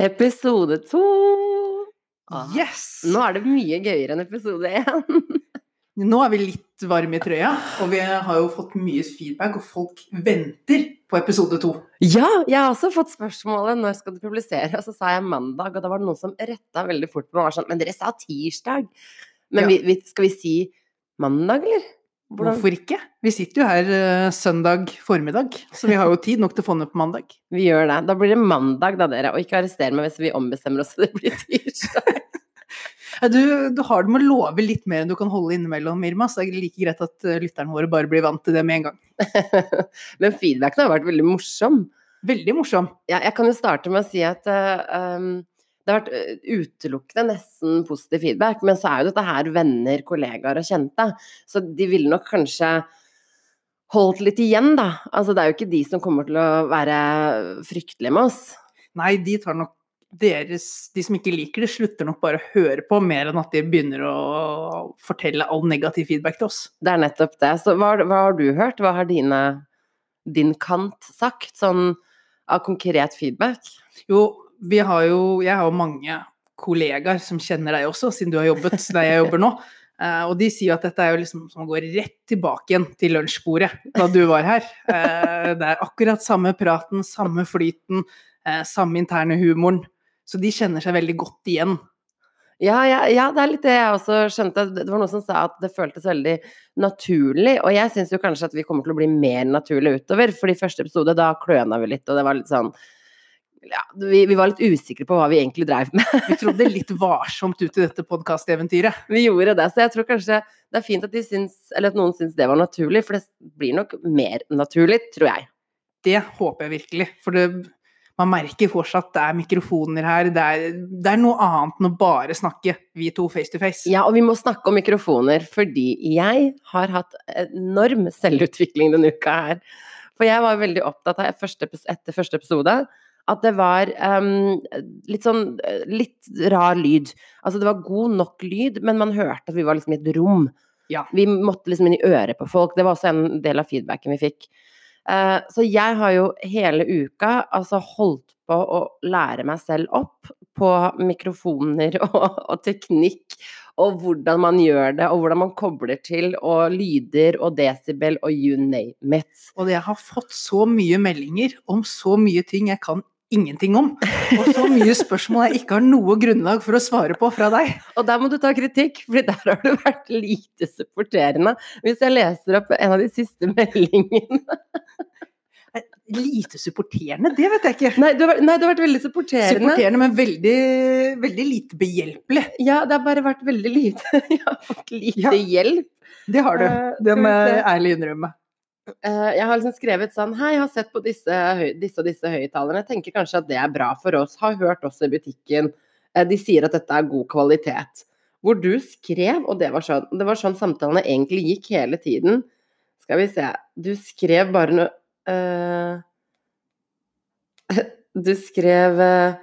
Episode to! Ah, Yes! Nå er det mye gøyere enn episode én. Nå er vi litt varme i trøya, og vi har jo fått mye feedback, og folk venter på episode to. Ja, jeg har også fått spørsmålet når skal du publisere, og så sa jeg mandag, og da var det noen som retta veldig fort på meg og var sånn Men dere sa tirsdag. Men Ja. vi, vi, skal vi si mandag, eller? Hvordan- Hvorfor ikke? Vi sitter jo her eh, søndag formiddag, så vi har jo tid nok til å få den på mandag. Vi gjør det. Da blir det mandag, da, dere. Og ikke arrester meg hvis vi ombestemmer oss så det blir tirsdag. Du, du har det med å love litt mer enn du kan holde innimellom, Irma, så det er like greit at eh, lytterne våre bare blir vant til det med en gang. Men feedbacken har vært veldig morsom. Veldig morsom. Ja, jeg kan jo starte med å si at uh, um, det har vært eh, utelukkende nesten positiv feedback, men så er jo dette her venner, kollegaer og kjente. Så de ville nok kanskje holdt litt igjen, da. Altså det er jo ikke de som kommer til å være fryktelige med oss. Nei, de tar nok deres De som ikke liker det, slutter nok bare å høre på, mer enn at de begynner å fortelle all negativ feedback til oss. Det er nettopp det. Så hva, hva har du hørt? Hva har dine, din kant sagt, sånn av konkret feedback? Jo, vi har jo Jeg har jo mange kollegaer som kjenner deg også, siden du har jobbet der jeg jobber nå. Uh, og de sier at dette er jo liksom som å gå rett tilbake igjen til lunsjbordet da du var her. Uh, det er akkurat samme praten, samme flyten, uh, samme interne humoren. Så de kjenner seg veldig godt igjen. Ja, ja, ja, det er litt det jeg også skjønte. Det var noen som sa at det føltes veldig naturlig. Og jeg syns jo kanskje at vi kommer til å bli mer naturlig utover. For i første episode, da kløna vi litt, og det var litt sånn ja, vi, vi var litt usikre på hva vi egentlig dreiv med. Vi trodde litt varsomt ut i dette podkasteventyret. Vi gjorde det. Så jeg tror kanskje det er fint at, de syns, eller at noen syns det var naturlig, for det blir nok mer naturlig, tror jeg. Det håper jeg virkelig. For det, man merker fortsatt det er mikrofoner her. Det er, det er noe annet enn å bare snakke, vi to face to face. Ja, og vi må snakke om mikrofoner, fordi jeg har hatt enorm selvutvikling denne uka her. For jeg var veldig opptatt av første, etter første episode at det var um, litt sånn litt rar lyd. Altså det var god nok lyd, men man hørte at vi var liksom i et rom. Ja. Vi måtte liksom inn i øret på folk. Det var også en del av feedbacken vi fikk. Uh, så jeg har jo hele uka altså holdt på å lære meg selv opp på mikrofoner og, og teknikk, og hvordan man gjør det, og hvordan man kobler til, og lyder og desibel og you name it. Og jeg har fått så mye meldinger om så mye ting jeg kan ingenting om. Og så mye spørsmål jeg ikke har noe grunnlag for å svare på fra deg. Og der må du ta kritikk, for der har du vært lite supporterende. Hvis jeg leser opp en av de siste meldingene Lite supporterende, det vet jeg ikke. Nei, du har, nei, du har vært veldig supporterende. Supporterende, men veldig, veldig lite behjelpelig. Ja, det har bare vært veldig lite. Jeg har fått lite Ja. hjelp. Det har du. Eh, Det må jeg ærlig innrømme. Eh, Jeg har liksom skrevet sånn Hei, jeg har sett på disse, disse og disse høyttalerne. Tenker kanskje at det er bra for oss. Har hørt også i butikken. Eh, De sier at dette er god kvalitet. Hvor du skrev, og det var sånn, det var sånn samtalene egentlig gikk hele tiden. Skal vi se Du skrev bare noe uh, Du skrev uh,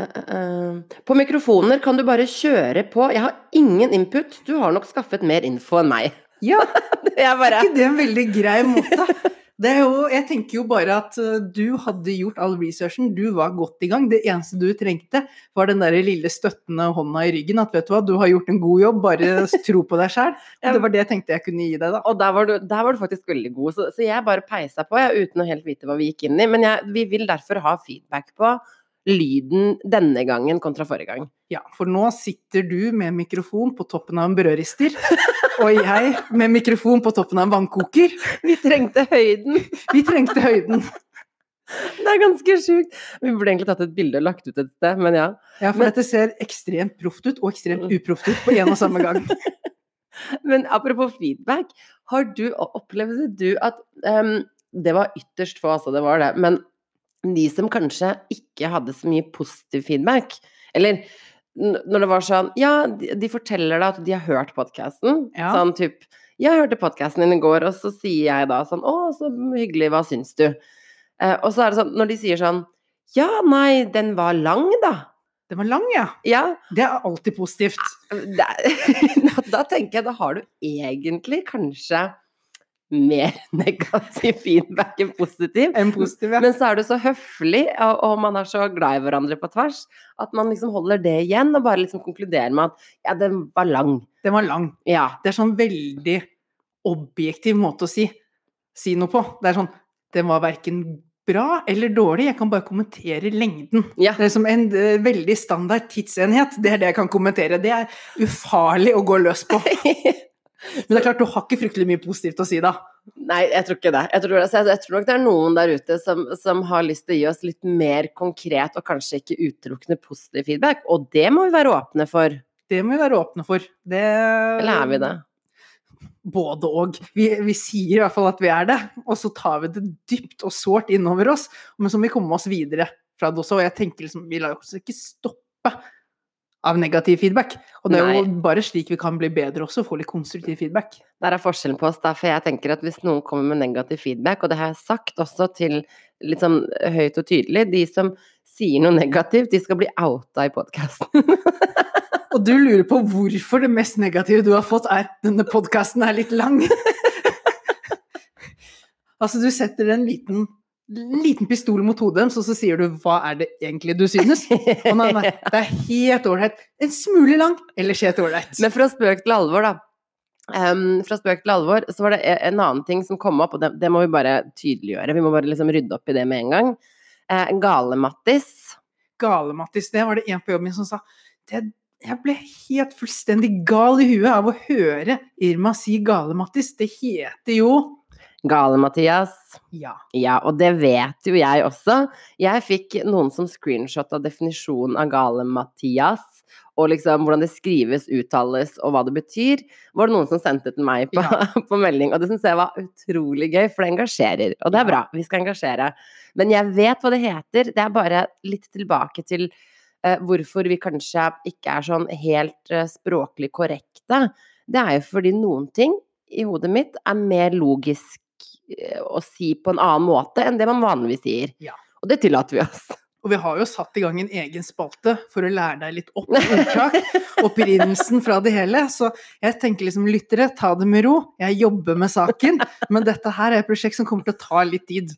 uh, På mikrofoner kan du bare kjøre på. Jeg har ingen input. Du har nok skaffet mer info enn meg. Ja, bare er ikke det en veldig grei måte? Det jo, jeg tenker jo bare at uh, du hadde gjort all researchen, du var godt i gang. Det eneste du trengte, var den der lille støttende hånda i ryggen. At vet du hva, du har gjort en god jobb, bare tro på deg sjæl. Det var det jeg tenkte jeg kunne gi deg, da. Og der var, du, der var du faktisk veldig god, så, så jeg bare peisa på, jeg, uten å helt vite hva vi gikk inn i. Men jeg, vi vil derfor ha feedback på lyden denne gangen kontra forrige gang. Ja, for nå sitter du med mikrofon på toppen av en brødrister, og jeg med mikrofon på toppen av en vannkoker. Vi trengte høyden! Vi trengte høyden. Det er ganske sjukt. Vi burde egentlig tatt et bilde og lagt ut et sted, men ja. Ja, for Men- dette ser ekstremt proft ut, og ekstremt uproft ut på en og samme gang. Men apropos feedback, har du opplevde du at um, Det var ytterst få, altså, det var det. Men de som kanskje ikke hadde så mye positiv feedback, eller når det var sånn Ja, de, de forteller deg at de har hørt podkasten. Ja. Sånn typ Jeg hørte podkasten din i går, og så sier jeg da sånn Å, så hyggelig, hva syns du? Eh, og så er det sånn, når de sier sånn Ja, nei, den var lang, da. Den var lang, ja. Ja, Det er alltid positivt. da, da tenker jeg da har du egentlig kanskje mer negativ feedback enn positiv. En positiv, ja. Men så er du så høflig, og, og man er så glad i hverandre på tvers, at man liksom holder det igjen, og bare liksom konkluderer med at ja, den var lang. Den var lang. Ja. Det er sånn veldig objektiv måte å si, si noe på. Det er sånn Den var verken bra eller dårlig, jeg kan bare kommentere lengden. ja. Det er som en uh, veldig standard tidsenhet. Det er det jeg kan kommentere. Det er ufarlig å gå løs på. Men det er klart, du har ikke fryktelig mye positivt å si da. Nei, jeg tror ikke det. Jeg tror, altså, jeg tror nok det er noen der ute som, som har lyst til å gi oss litt mer konkret og kanskje ikke utelukkende positiv feedback, og det må vi være åpne for. Det må vi være åpne for. Det Eller er vi det? Både og. Vi, vi sier i hvert fall at vi er det, og så tar vi det dypt og sårt innover oss, men så må vi komme oss videre fra det også. Og jeg tenker liksom, vi lar oss ikke stoppe av negativ feedback. Og det er jo bare slik vi kan bli bedre også, få litt konstruktiv feedback. Der er forskjellen på oss, da, for jeg tenker at hvis noen kommer med negativ feedback, og det har jeg sagt også til litt sånn høyt og tydelig, de som sier noe negativt, de skal bli outa i podkasten. Og du lurer på hvorfor det mest negative du har fått, er denne podkasten er litt lang. altså, du setter en liten, liten pistol mot hodet deres, og så sier du 'hva er det egentlig du synes'? Og nei, nei, det er helt ålreit. En smule lang, ellers helt ålreit. Men fra spøk til alvor, da. Um, fra spøk til alvor, så var det e- en annen ting som kom opp, og det, det må vi bare tydeliggjøre. Vi må bare liksom rydde opp i det med en gang. Uh, Gale-Mattis. Gale-Mattis, det var det en på jobben min som sa. Det, jeg ble helt fullstendig gal i huet av å høre Irma si Gale-Mattis. Det heter jo Gale-Mathias. Ja. Ja, og det vet jo jeg også. Jeg fikk noen som screenshotta definisjonen av Gale-Mathias, og liksom hvordan det skrives, uttales og hva det betyr, var det noen som sendte til meg på, Ja. på melding. Og det syns jeg var utrolig gøy, for det engasjerer. Og det er bra, vi skal engasjere. Men jeg vet hva det heter. Det er bare litt tilbake til eh, hvorfor vi kanskje ikke er sånn helt eh, språklig korrekte. Det er jo fordi noen ting i hodet mitt er mer logisk å si på en annen måte enn det man vanligvis sier. Ja. Og det tillater vi oss. Og vi har jo satt i gang en egen spalte for å lære deg litt opp ordtak. Opprinnelsen fra det hele. Så jeg tenker liksom, lyttere, ta det med ro. Jeg jobber med saken, men dette her er et prosjekt som kommer til å ta litt tid.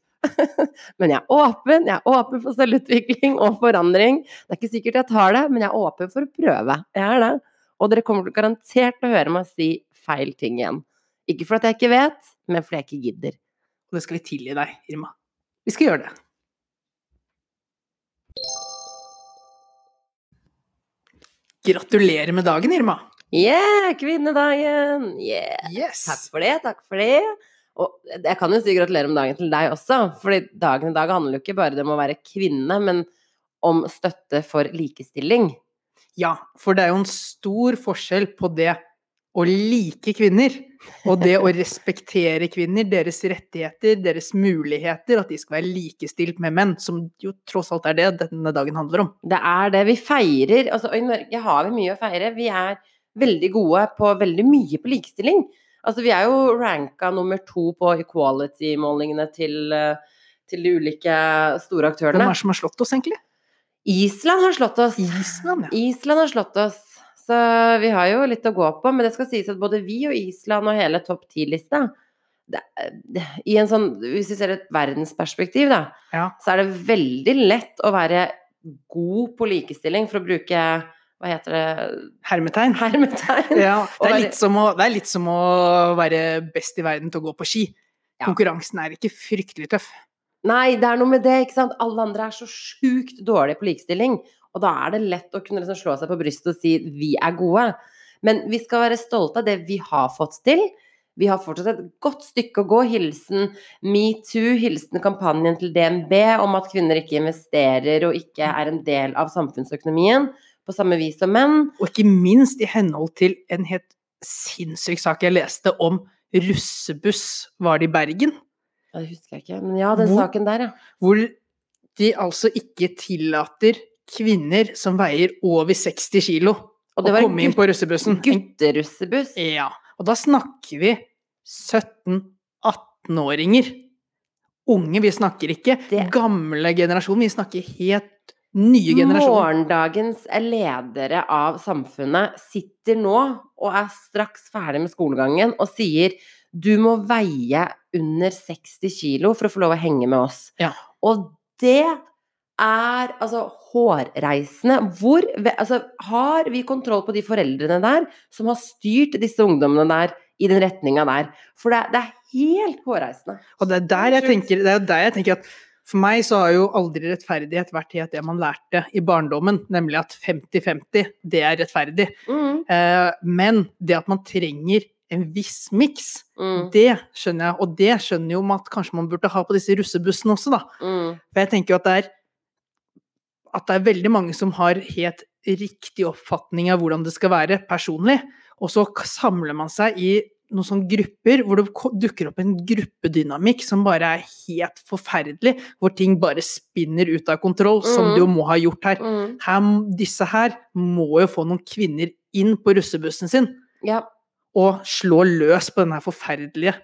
Men jeg er åpen. Jeg er åpen for selvutvikling og forandring. Det er ikke sikkert jeg tar det, men jeg er åpen for å prøve. Jeg er det. Og dere kommer garantert til å høre meg si feil ting igjen. Ikke for at jeg ikke vet, men fordi jeg ikke gidder. Og det skal vi tilgi deg, Irma. Vi skal gjøre det. Gratulerer med dagen, Irma. Yeah, kvinnedagen! Yeah! Takk for det, takk for det. Og jeg kan jo si gratulerer med dagen til deg også, fordi dagen i dag handler jo ikke bare om å være kvinne, men om støtte for likestilling. Ja, for det er jo en stor forskjell på det å like kvinner, og det å respektere kvinner, deres rettigheter, deres muligheter, at de skal være likestilt med menn, som jo tross alt er det denne dagen handler om. Det er det vi feirer. Altså, I Norge har vi mye å feire. Vi er veldig gode på veldig mye på likestilling. Altså, vi er jo ranka nummer to på equality-målingene til, eh, til de ulike store aktørene. Hvem er det som har slått oss, egentlig? Island har slått oss. Island, ja. Island har slått oss. Så vi har jo litt å gå på. Men det skal sies at både vi og Island og hele topp ti-lista I en sånn, Hvis vi ser et verdensperspektiv, da, Ja. så er det veldig lett å være god på likestilling, for å bruke Hva heter det Hermetegn. Hermetegn. Ja, det, er litt som å, det er litt som å være best i verden til å gå på ski. Ja. Konkurransen er ikke fryktelig tøff. Nei, det er noe med det, ikke sant. Alle andre er så sjukt dårlige på likestilling. Og da er det lett å kunne liksom slå seg på brystet og si vi er gode. Men vi skal være stolte av det vi har fått til. Vi har fortsatt et godt stykke å gå. Hilsen metoo, hilsen kampanjen til DNB om at kvinner ikke investerer og ikke er en del av samfunnsøkonomien på samme vis som menn. Og ikke minst i henhold til en helt sinnssyk sak jeg leste om russebuss, var det i Bergen? Ja, det husker jeg ikke, men ja, den Hvor- saken der, ja. Hvor de altså ikke tillater kvinner som veier over 60 kilo Og var komme inn på russebussen. gutterussebuss. Ja. Og da snakker vi 17-18-åringer. Unge, vi snakker ikke Det- gamle generasjon, vi snakker helt nye generasjoner. Morgendagens ledere av samfunnet sitter nå og er straks ferdig med skolegangen og sier du må veie under 60 kilo for å få lov å henge med oss. Ja. Og det er altså hårreisende. Hvor altså, Har vi kontroll på de foreldrene der som har styrt disse ungdommene der i den retninga der? For det, det, er helt hårreisende. Og det er der jeg tenker, det er der jeg tenker at for meg så har jo aldri rettferdighet vært helt det man lærte i barndommen, nemlig at 50-50, det er rettferdig. Mm. Eh, men det at man trenger en viss miks, Mm. det skjønner jeg. Og det skjønner jo man at kanskje man burde ha på disse russebussene også, da. Mm. For jeg tenker jo at det er at det er veldig mange som har helt riktig oppfatning av hvordan det skal være personlig, og så samler man seg i noen sånne grupper hvor det dukker opp en gruppedynamikk som bare er helt forferdelig, hvor ting bare spinner ut av kontroll, som Mhm. det jo må ha gjort her. Mm. her. Disse her må jo få noen kvinner inn på russebussen sin Ja. og slå løs på denne forferdelige,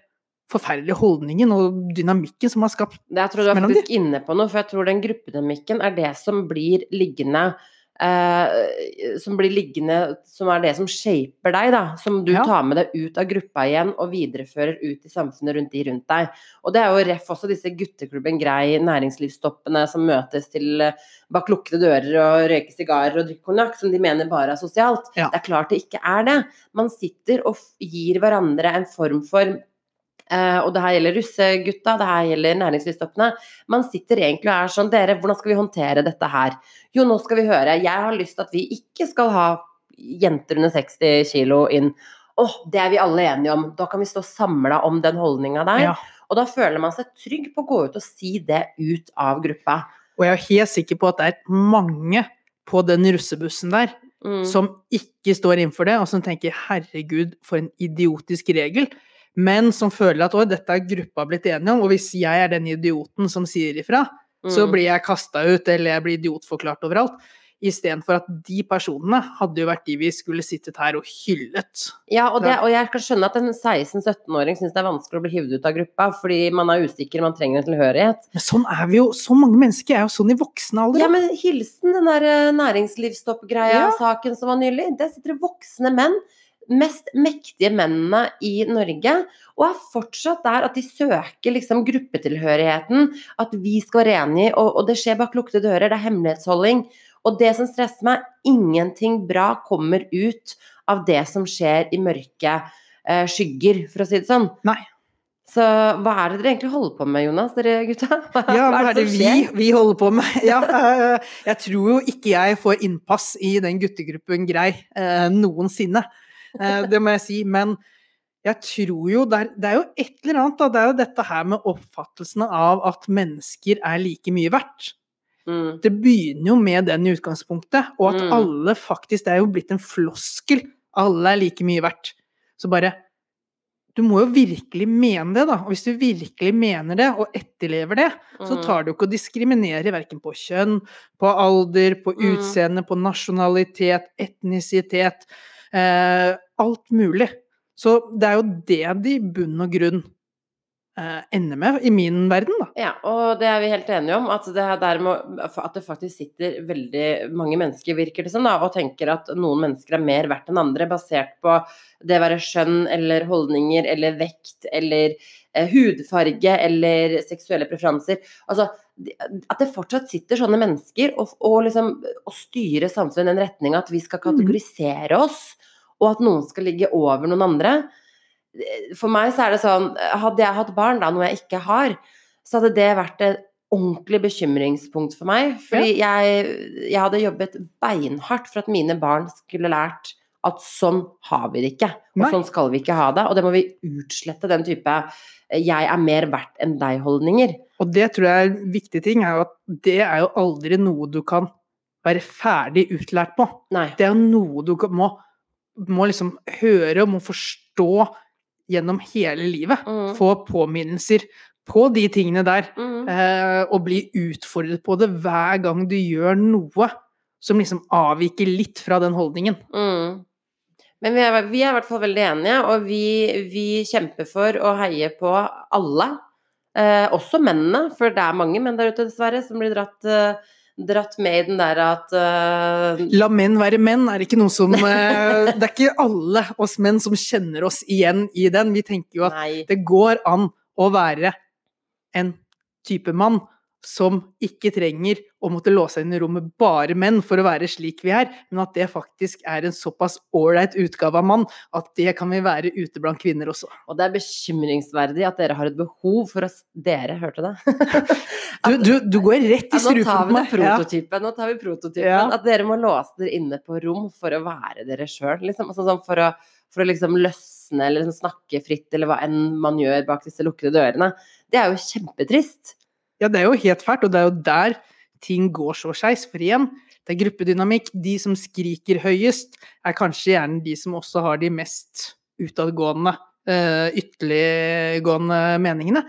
forferdelige holdningen og dynamikken som har skapt mellom dem. Jeg tror du er faktisk inne på noe, for jeg tror den gruppedynamikken er det som blir liggende eh, Som blir liggende Som er det som shaper deg, da. Som du Ja. tar med deg ut av gruppa igjen og viderefører ut i samfunnet rundt de rundt deg. Og det er jo ref også disse gutteklubben Grei, næringslivstoppene som møtes til eh, bak lukkede dører og røyker sigarer og drikker konjakk, som de mener bare er sosialt. Ja. Det er klart det ikke er det. Man sitter og gir hverandre en form for og det her gjelder russegutta, det her gjelder næringslivstoppene. Man sitter egentlig og er sånn Dere, hvordan skal vi håndtere dette her? Jo, nå skal vi høre. Jeg har lyst til at vi ikke skal ha jenter under 60 kilo inn. Åh, det er vi alle enige om. Da kan vi stå samla om den holdninga der. Ja. Og da føler man seg trygg på å gå ut og si det ut av gruppa. Og jeg er helt sikker på at det er mange på den russebussen der Mm. som ikke står innenfor det, og som tenker 'herregud, for en idiotisk regel', men som føler at dette er gruppa blitt enige om', og hvis jeg er den idioten som sier ifra, så Mm. blir jeg kasta ut, eller jeg blir idiotforklart overalt. Istedenfor at de personene hadde jo vært de vi skulle sittet her og hyllet. Ja, og, det, og jeg kan skjønne at en 16-17-åring syns det er vanskelig å bli hivd ut av gruppa, fordi man er usikker, man trenger en tilhørighet. Men sånn er vi jo, så mange mennesker er jo sånn i voksen alder. Ja, men hilsen den der eh, næringslivstoppgreia, Ja. saken som var nylig. Der sitter voksne menn, mest mektige mennene i Norge, og er fortsatt der at de søker liksom gruppetilhørigheten, at vi skal være enige, og, og det skjer bak lukkede dører, det er hemmelighetsholding. Og det som stresser meg, ingenting bra kommer ut av det som skjer i mørke eh, skygger, for å si det sånn. Nei. Så hva er det dere egentlig holder på med, Jonas, dere gutta? Ja, hva er det vi, vi holder på med? Ja, eh, jeg tror jo ikke jeg får innpass i den guttegruppen grei eh, noensinne. Eh, det må jeg si. Men jeg tror jo det er, det er jo et eller annet, da. Det er jo dette her med oppfattelsen av at mennesker er like mye verdt. Mm. Det begynner jo med den i utgangspunktet, og at Mm. alle faktisk Det er jo blitt en floskel. Alle er like mye verdt. Så bare Du må jo virkelig mene det, da. Og hvis du virkelig mener det, og etterlever det, så Mm. tar det jo ikke å diskriminere verken på kjønn, på alder, på Mm. utseende, på nasjonalitet, etnisitet. Eh, alt mulig. Så det er jo det de i bunn og grunn eh, ender med, i min verden, da. Ja, og det er vi helt enige om. At det, der at det faktisk sitter veldig mange mennesker, virker det som, da, og tenker at noen mennesker er mer verdt enn andre, basert på det å være skjønn eller holdninger eller vekt eller hudfarge eller seksuelle preferanser. Altså, at det fortsatt sitter sånne mennesker og, og liksom og styrer samfunnet i den retninga at vi skal kategorisere oss, og at noen skal ligge over noen andre. For meg så er det sånn Hadde jeg hatt barn, da, noe jeg ikke har, så hadde det vært et ordentlig bekymringspunkt for meg. Fordi jeg, jeg hadde jobbet beinhardt for at mine barn skulle lært at sånn har vi det ikke. Og Nei. sånn skal vi ikke ha det. Og det må vi utslette den type eh, 'jeg er mer verdt enn deg'-holdninger. Og det tror jeg er en viktig ting, er at det er jo aldri noe du kan være ferdig utlært på. Nei. Det er jo noe du må, må liksom høre og må forstå gjennom hele livet. Mm. Få påminnelser på de tingene der, Mm. eh, og bli utfordret på det hver gang du gjør noe som liksom avviker litt fra den holdningen. Mm. Men vi er, vi er i hvert fall veldig enige, og vi, vi kjemper for å heie på alle. Eh, også mennene, for det er mange menn der ute dessverre som blir dratt, eh, dratt med i den der at eh... La menn være menn er ikke noe som uh, Det er ikke alle oss menn som kjenner oss igjen i den. Vi tenker jo at Nei. det går an å være en type mann som ikke trenger å måtte låse inn i rommet bare menn for å være slik vi er, men at det faktisk er en såpass ålreit utgave av mann at det kan vi være ute blant kvinner også. Og det er bekymringsverdig at dere har et behov for å Dere, hørte det? Du, du, du går rett i strupen på meg. Nå tar vi prototypen. Ja. At dere må låse dere inne på rom for å være dere sjøl. Liksom. Altså, sånn for, å, for å liksom løsne eller liksom snakke fritt, eller hva enn man gjør bak disse lukkede dørene. Det er jo kjempetrist. Ja, det er jo helt fælt, og det er jo der ting går så skeis. For igjen, det er gruppedynamikk. De som skriker høyest, er kanskje gjerne de som også har de mest utadgående, eh, ytterliggående meningene.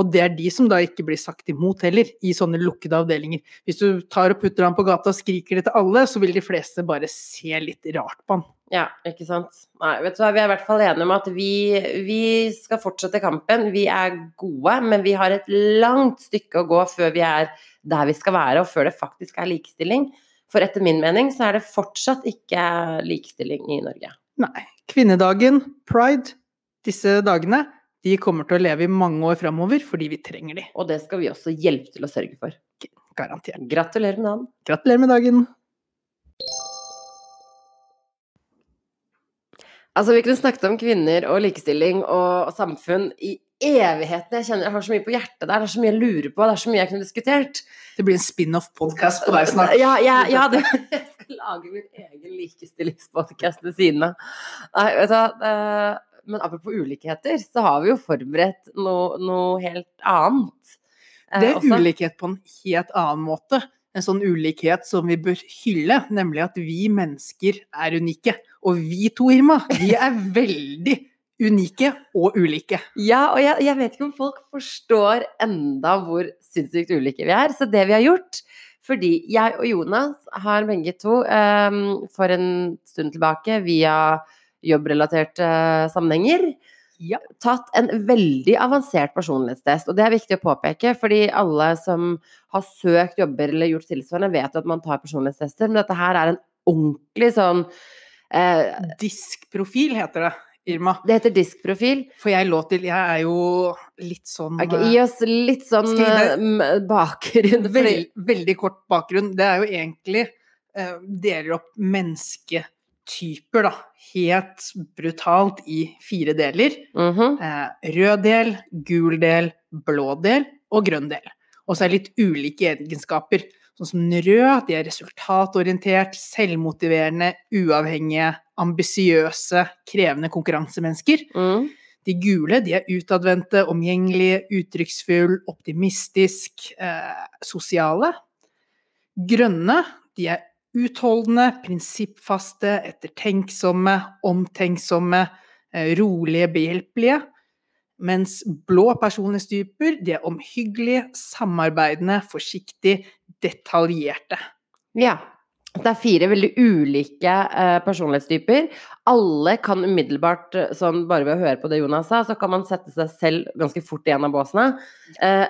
Og det er de som da ikke blir sagt imot heller, i sånne lukkede avdelinger. Hvis du tar og putter han på gata og skriker det til alle, så vil de fleste bare se litt rart på han. Ja, ikke sant. Nei, vet du hva, vi er i hvert fall enige om at vi, vi skal fortsette kampen. Vi er gode, men vi har et langt stykke å gå før vi er der vi skal være, og før det faktisk er likestilling. For etter min mening så er det fortsatt ikke likestilling i Norge. Nei. Kvinnedagen, pride, disse dagene, de kommer til å leve i mange år framover fordi vi trenger de. Og det skal vi også hjelpe til å sørge for. Garantert. Gratulerer med dagen. Gratulerer med dagen. Altså, vi kunne snakket om kvinner og likestilling og samfunn i evigheten. Jeg kjenner jeg har så mye på hjertet der, det er så mye jeg lurer på, det er så mye jeg kunne diskutert. Det blir en spin-off-podkast på deg snart. Ja, ja, ja det, jeg skal lage min egen likestillingspodkast ved siden av. Nei, vet du hva. Men apropos ulikheter, så har vi jo forberedt noe, noe helt annet. eh, Det er også. ulikhet på en helt annen måte. En sånn ulikhet som vi bør hylle, nemlig at vi mennesker er unike. Og vi to, Irma, vi er veldig unike og ulike. Ja, og jeg, jeg vet ikke om folk forstår enda hvor sinnssykt ulike vi er. Så det vi har gjort Fordi jeg og Jonas har begge to um, for en stund tilbake via jobbrelaterte sammenhenger Ja. tatt en veldig avansert personlighetstest. Og det er viktig å påpeke, fordi alle som har søkt jobber eller gjort tilsvarende, vet at man tar personlighetstester, men dette her er en ordentlig sånn eh, Diskprofil heter det, Irma. Det heter diskprofil. For jeg lå til Jeg er jo litt sånn okay, gi oss litt sånn Skal jeg eh, m- bakgrunn. Vel, veldig kort bakgrunn. Det er jo egentlig eh, deler opp mennesketyper, da. Helt brutalt i fire deler. Mhm. Eh, rød del, gul del, blå del og grønn del. Og så er det litt ulike egenskaper. Sånn som den røde, de er resultatorientert, selvmotiverende, uavhengige, ambisiøse, krevende konkurransemennesker. Mm. De gule de er utadvendte, omgjengelige, uttrykksfull, optimistisk, eh, sosiale. Grønne de er utholdende, prinsippfaste, ettertenksomme, omtenksomme, eh, rolige, behjelpelige. Mens blå personlighetstyper de er omhyggelige, samarbeidende, forsiktige, detaljerte. Ja. Det er fire veldig ulike eh, personlighetstyper. Alle kan umiddelbart, eh, sånn bare ved å høre på det Jonas sa, så kan man sette seg selv ganske fort i en av båsene.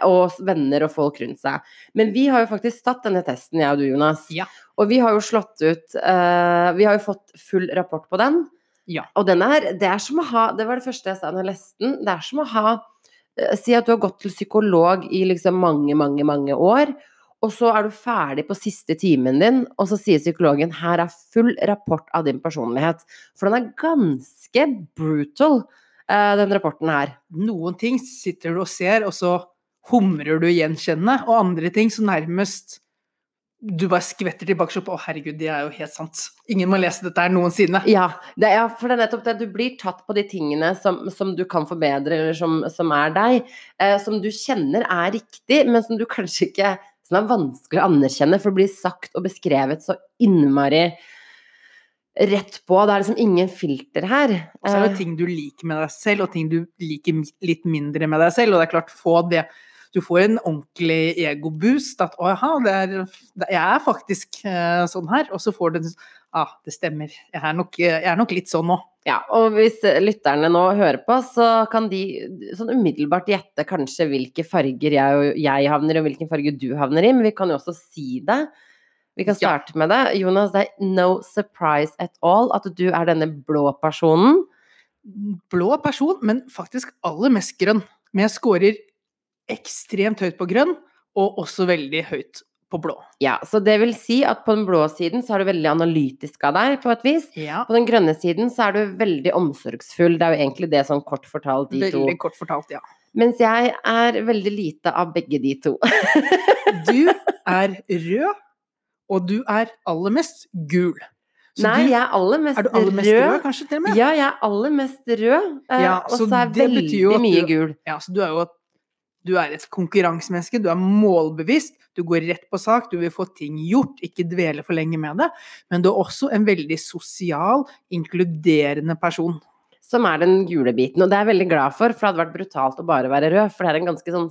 Og venner og folk rundt seg. Men vi har jo faktisk tatt denne testen, jeg og du, Jonas. Ja. Og vi har jo slått ut uh, Vi har jo fått full rapport på den. Ja. Og den er Det er som å ha Det var det første jeg sa da jeg leste den. Det er som å ha uh, Si at du har gått til psykolog i liksom mange, mange, mange år. Og så er du ferdig på siste timen din, og så sier psykologen her er full rapport av din personlighet. For den er ganske brutal, eh, den rapporten her. Noen ting sitter du og ser, og så humrer du gjenkjennende, og andre ting så nærmest du bare skvetter tilbake på 'Å, herregud, det er jo helt sant'. Ingen må lese dette her noensinne. Ja, det er, ja, for det er nettopp det. Du blir tatt på de tingene som, som du kan forbedre, eller som, som er deg. Eh, som du kjenner er riktig, men som du kanskje ikke Som er vanskelig å anerkjenne, for det blir sagt og beskrevet så innmari rett på. Det er liksom ingen filter her. Og så er det Eh, ting du liker med deg selv, og ting du liker litt mindre med deg selv. Og det er klart, få det Du får en ordentlig egoboost. At 'å jaha, jeg er faktisk uh, sånn her'. Og så får du Ja, ah, det stemmer. Jeg er nok, jeg er nok litt sånn nå. Ja, og hvis lytterne nå hører på, så kan de sånn umiddelbart gjette kanskje hvilke farger jeg, jeg havner i, og hvilken farge du havner i, men vi kan jo også si det. Vi kan Ja. starte med det. Jonas, det er no surprise at all at du er denne blå personen. Blå person, men faktisk aller mest grønn. Men jeg scorer ekstremt høyt på grønn, og også veldig høyt på blå. Ja, så det vil si at på den blå siden så er du veldig analytisk av deg, på et vis. Ja. På den grønne siden så er du veldig omsorgsfull. Det er jo egentlig det sånn kort fortalt de Veldig to. kort fortalt, ja. Mens jeg er veldig lite av begge de to. Du er rød, og du er aller mest gul. Så Nei, du, jeg er aller mest er du aller mest rød, kanskje til og med? Ja, jeg er aller mest rød. eh, Ja, og så er det veldig mye du- gul. Ja, så du er jo at du er et konkurransemenneske, du er målbevisst, du går rett på sak, du vil få ting gjort, ikke dvele for lenge med det. Men du er også en veldig sosial, inkluderende person. Som er den gule biten. Og det er jeg veldig glad for, for det hadde vært brutalt å bare være rød. For det er en ganske sånn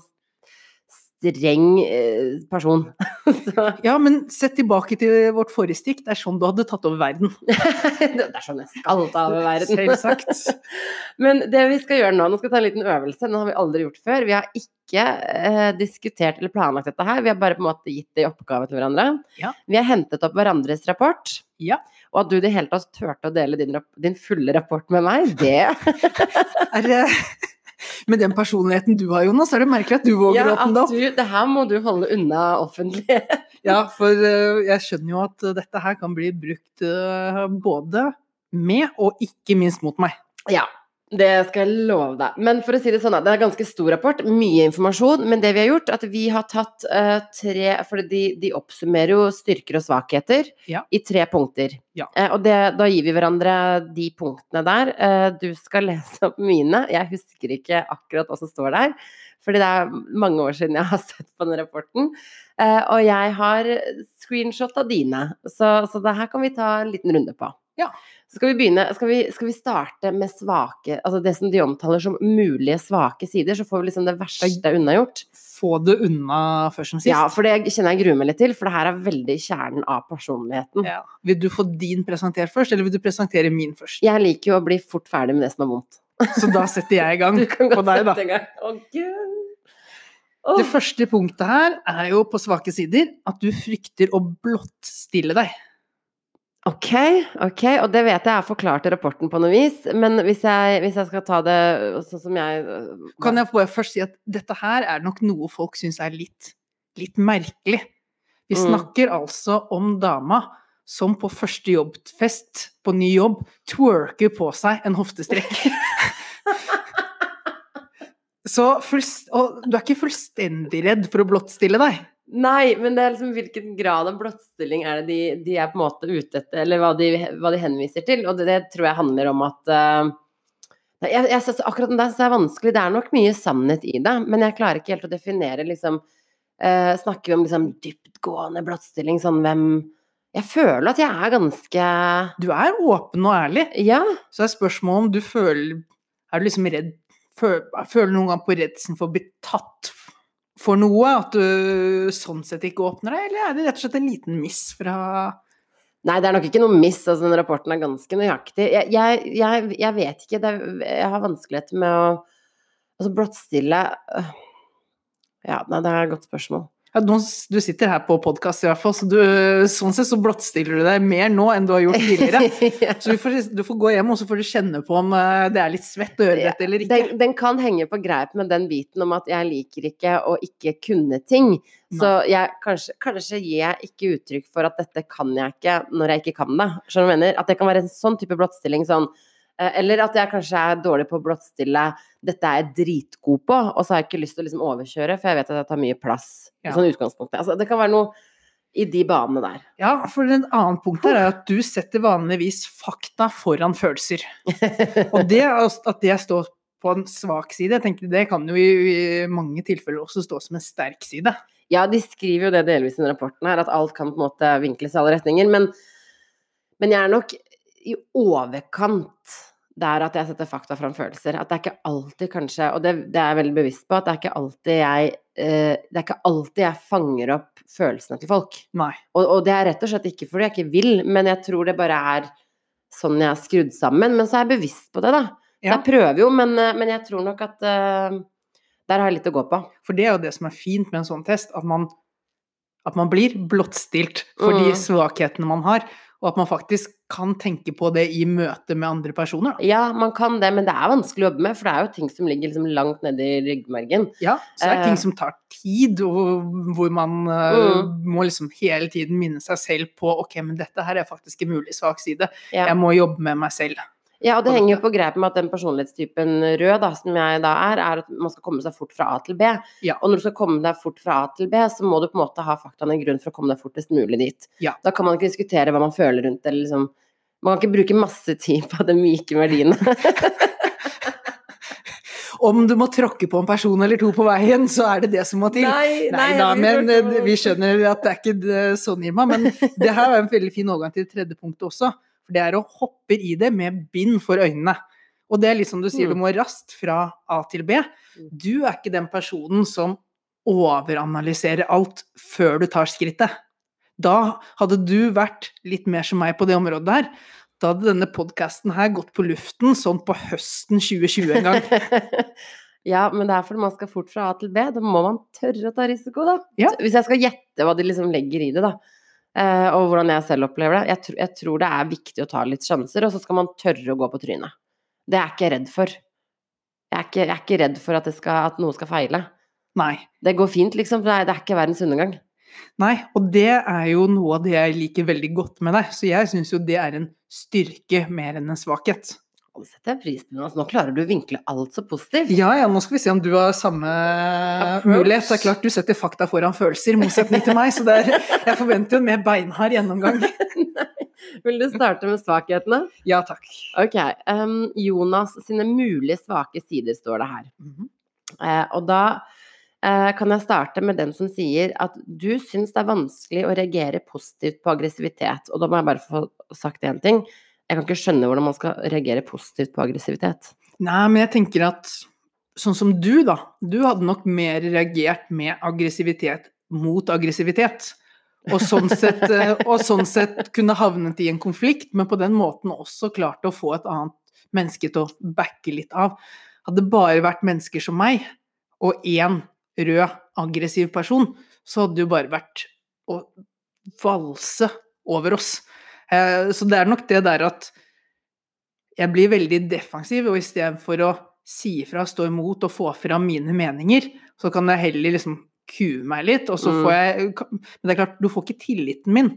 streng eh, person. så, Ja, men sett tilbake til vårt forrige stikk, det er sånn du hadde tatt over verden. det er sånn jeg skal ta over verden. Selvsagt. Men det vi skal gjøre nå, nå skal vi ta en liten øvelse, den har vi aldri gjort før. Vi har ikke eh, diskutert eller planlagt dette her, vi har bare på en måte gitt det i oppgave til hverandre. Ja. Vi har hentet opp hverandres rapport. Ja. Og at du i det hele tatt turte å dele din, din fulle rapport med meg, det Er, eh, med den personligheten du har, Jonas, er det merkelig at du våger å Ja, åpne det opp. du, det her må du holde unna offentlig. Ja, for eh, jeg skjønner jo at eh, dette her kan bli brukt eh, både med og ikke minst mot meg. Ja, det skal jeg love deg. Men for å si det sånn, det er en ganske stor rapport, mye informasjon. Men det vi har gjort, at vi har tatt uh, tre For de, de oppsummerer jo styrker og svakheter Ja. i tre punkter. Ja. Uh, og det, da gir vi hverandre de punktene der. Uh, du skal lese opp mine. Jeg husker ikke akkurat hva som står der. Fordi det er mange år siden jeg har sett på den rapporten. Og jeg har screenshot av dine, så, så det her kan vi ta en liten runde på. Ja. Så skal vi begynne, skal vi, skal vi starte med svake Altså det som de omtaler som mulige svake sider, så får vi liksom det verste unnagjort. Få det unna først som sist. Ja, for det kjenner jeg gruer meg litt til, for det her er veldig kjernen av personligheten. Ja. Vil du få din presentert først, eller vil du presentere min først? Jeg liker jo å bli fort ferdig med det som er vondt. Så da setter jeg i gang på deg, da. Å, gud. Det første punktet her er jo på svake sider at du frykter å blottstille deg. Ok, ok, og det vet jeg er forklart i rapporten på noe vis, men hvis jeg, hvis jeg skal ta det sånn som jeg Kan jeg bare først si at dette her er nok noe folk syns er litt, litt merkelig. Vi Mm. snakker altså om dama som på første jobbfest på ny jobb twerker på seg en hoftestrekk. Så fullst, og du er ikke fullstendig redd for å blottstille deg? Nei, men det er liksom hvilken grad av blottstilling er det de, de er på en måte ute etter, eller hva de, hva de henviser til. Og det, det tror jeg handler om at uh, jeg, jeg synes Akkurat den der er vanskelig. Det er nok mye sannhet i det, men jeg klarer ikke helt å definere liksom uh, Snakker vi om liksom dyptgående blottstilling, sånn hvem Jeg føler at jeg er ganske Du er åpen og ærlig. Ja. Så er spørsmålet om du føler Er du liksom redd føler du noen gang på redselen for å bli tatt for noe? At du sånn sett ikke åpner deg, eller er det rett og slett en liten miss fra Nei, det er nok ikke noe miss. Altså, den rapporten er ganske nøyaktig. Jeg, jeg, jeg, jeg vet ikke. Er, jeg har vanskeligheter med å Altså, blottstille øh, Ja, nei, det er et godt spørsmål. Ja, Du sitter her på podkast i hvert fall, så du, sånn sett så blottstiller du deg mer nå enn du har gjort tidligere. Så du får, du får gå hjem og så får du kjenne på om eh, det er litt svett å gjøre dette eller ikke. Den, den kan henge på greip med den biten om at jeg liker ikke å ikke kunne ting. Så jeg, kanskje, kanskje gir jeg ikke uttrykk for at dette kan jeg ikke når jeg ikke kan det. Skjønner du hva jeg mener? At det kan være en sånn type blottstilling sånn Eller at jeg kanskje er dårlig på å blottstille 'dette er jeg dritgod på', og så har jeg ikke lyst til å liksom overkjøre, for jeg vet at jeg tar mye plass. Ja. Sånn utgangspunktet. Altså, det kan være noe i de banene der. Ja, for en annen punkt her er at du setter vanligvis fakta foran følelser. Og det at det står på en svak side, jeg tenker det kan jo i, i mange tilfeller også stå som en sterk side. Ja, de skriver jo det delvis i den rapporten her, at alt kan på en måte vinkles i alle retninger. Men, men jeg er nok i overkant der at jeg setter fakta fram følelser. At det er ikke alltid kanskje, og det, det er jeg veldig bevisst på, at det er ikke alltid jeg eh, Det er ikke alltid jeg fanger opp følelsene til folk. Og, og det er rett og slett ikke fordi jeg ikke vil, men jeg tror det bare er sånn jeg er skrudd sammen. Men så er jeg bevisst på det, da. Så jeg prøver jo, men, eh, men jeg tror nok at uh, der har jeg litt å gå på. For det er jo det som er fint med en sånn test, at man At man blir blottstilt for de Mm. svakhetene man har, og at man faktisk kan tenke på det i møte med andre personer. Da. Ja, man kan det, men det er vanskelig å jobbe med, for det er jo ting som ligger liksom langt nede i ryggmargen. Ja, så det er Eh. ting som tar tid, og hvor man eh, Mm. må liksom hele tiden minne seg selv på ok, men dette her er faktisk en mulig svak side. Ja. Jeg må jobbe med meg selv. Ja, og det henger jo på greip med at den personlighetstypen rød, da, som jeg da er, er at man skal komme seg fort fra A til B. Ja. Og når du skal komme deg fort fra A til B, så må du på en måte ha faktaene i grunn for å komme deg fortest mulig dit. Ja. Da kan man ikke diskutere hva man føler rundt det, eller liksom Man kan ikke bruke masse tid på de myke verdiene. Om du må tråkke på en person eller to på veien, så er det det som må til. Nei, Nei da, men eh, vi skjønner at det er ikke det- sånn, Irma. Men det her er en veldig fin overgang til tredje punktet også. For det er å hoppe i det med bind for øynene. Og det er litt som du sier, Mm. du må raskt fra A til B. Du er ikke den personen som overanalyserer alt før du tar skrittet. Da hadde du vært litt mer som meg på det området der. Da hadde denne podkasten her gått på luften sånn på høsten 2020 en gang. ja, men det er fordi man skal fort fra A til B. Da må man tørre å ta risiko, da. Ja. Hvis jeg skal gjette hva de liksom legger i det, da. Eh, og hvordan jeg selv opplever det. Jeg, tr jeg tror det er viktig å ta litt sjanser, og så skal man tørre å gå på trynet. Det er jeg ikke redd for. Jeg er ikke, jeg er ikke redd for at, det skal, at noe skal feile. Nei. Det går fint, liksom. Det er, det er ikke verdens undergang. Nei, og det er jo noe av det jeg liker veldig godt med deg. Så jeg syns jo det er en styrke mer enn en svakhet. Og setter jeg pris på. Altså, nå klarer du å vinkle alt så positivt. Ja, ja, nå skal vi se om du har samme Approach. mulighet. Det er klart du setter fakta foran følelser, i motsetning til meg, så det er, jeg forventer jo en mer beinhard gjennomgang. Vil du starte med svakhetene? Ja takk. Ok. Um, Jonas sine mulige svake sider, står det her. Mm -hmm. uh, og da eh, kan jeg starte med den som sier at du syns det er vanskelig å reagere positivt på aggressivitet. Og da må jeg bare få sagt én ting. Jeg kan ikke skjønne hvordan man skal reagere positivt på aggressivitet. Nei, men jeg tenker at sånn som du, da. Du hadde nok mer reagert med aggressivitet mot aggressivitet. Og sånn sett, eh, og sånn sett kunne havnet i en konflikt, men på den måten også klart å få et annet menneske til å backe litt av. Hadde det bare vært mennesker som meg, og én rød, aggressiv person, så hadde det jo bare vært å valse over oss. Eh, Så det er nok det der at jeg blir veldig defensiv, og istedenfor å si ifra, stå imot og få fram mine meninger, så kan jeg heller liksom kue meg litt, og så Mm. får jeg Men det er klart, du får ikke tilliten min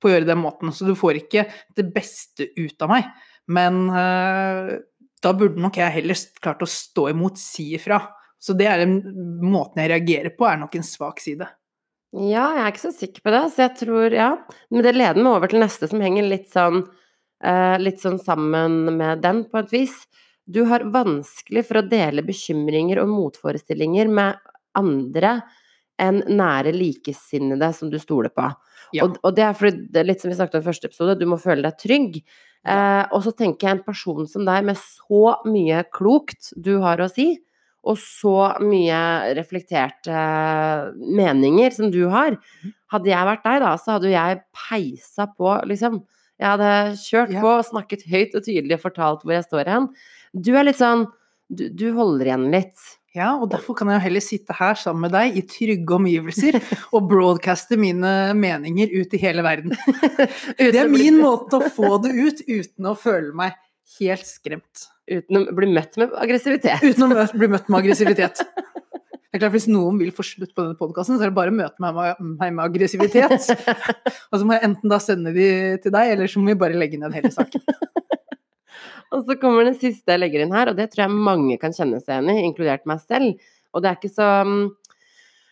på å gjøre den måten, så du får ikke det beste ut av meg. Men eh, da burde nok jeg heller klart å stå imot, si ifra. Så det er en måten jeg reagerer på, er nok en svak side. Ja, jeg er ikke så sikker på det, så jeg tror ja. Men det leder meg over til neste, som henger litt sånn eh, litt sånn sammen med den, på et vis. Du har vanskelig for å dele bekymringer og motforestillinger med andre enn nære likesinnede som du stoler på. Ja. Og, og det er fordi, det er litt som vi snakket om i første episode, du må føle deg trygg. Eh, og så tenker jeg en person som deg, med så mye klokt du har å si, og så mye reflekterte meninger som du har. Mhm. Hadde jeg vært deg, da, så hadde jeg peisa på, liksom. Jeg hadde kjørt Ja. på, snakket høyt og tydelig og fortalt hvor jeg står hen. Du er litt sånn Du, du holder igjen litt. Ja, og derfor kan jeg jo heller sitte her sammen med deg i trygge omgivelser og broadcaste mine meninger ut i hele verden. Det er min måte å få det ut uten å føle meg helt skremt. Uten å bli møtt med aggressivitet. Uten å møte, bli møtt med aggressivitet. Det er klart Hvis noen vil få slutt på denne podkasten, så er det bare å møte meg med, meg med aggressivitet. Og så må jeg enten da sende de til deg, eller så må vi bare legge ned hele saken. Og så kommer den siste jeg legger inn her, og det tror jeg mange kan kjenne seg igjen i, inkludert meg selv. Og det er ikke så mm,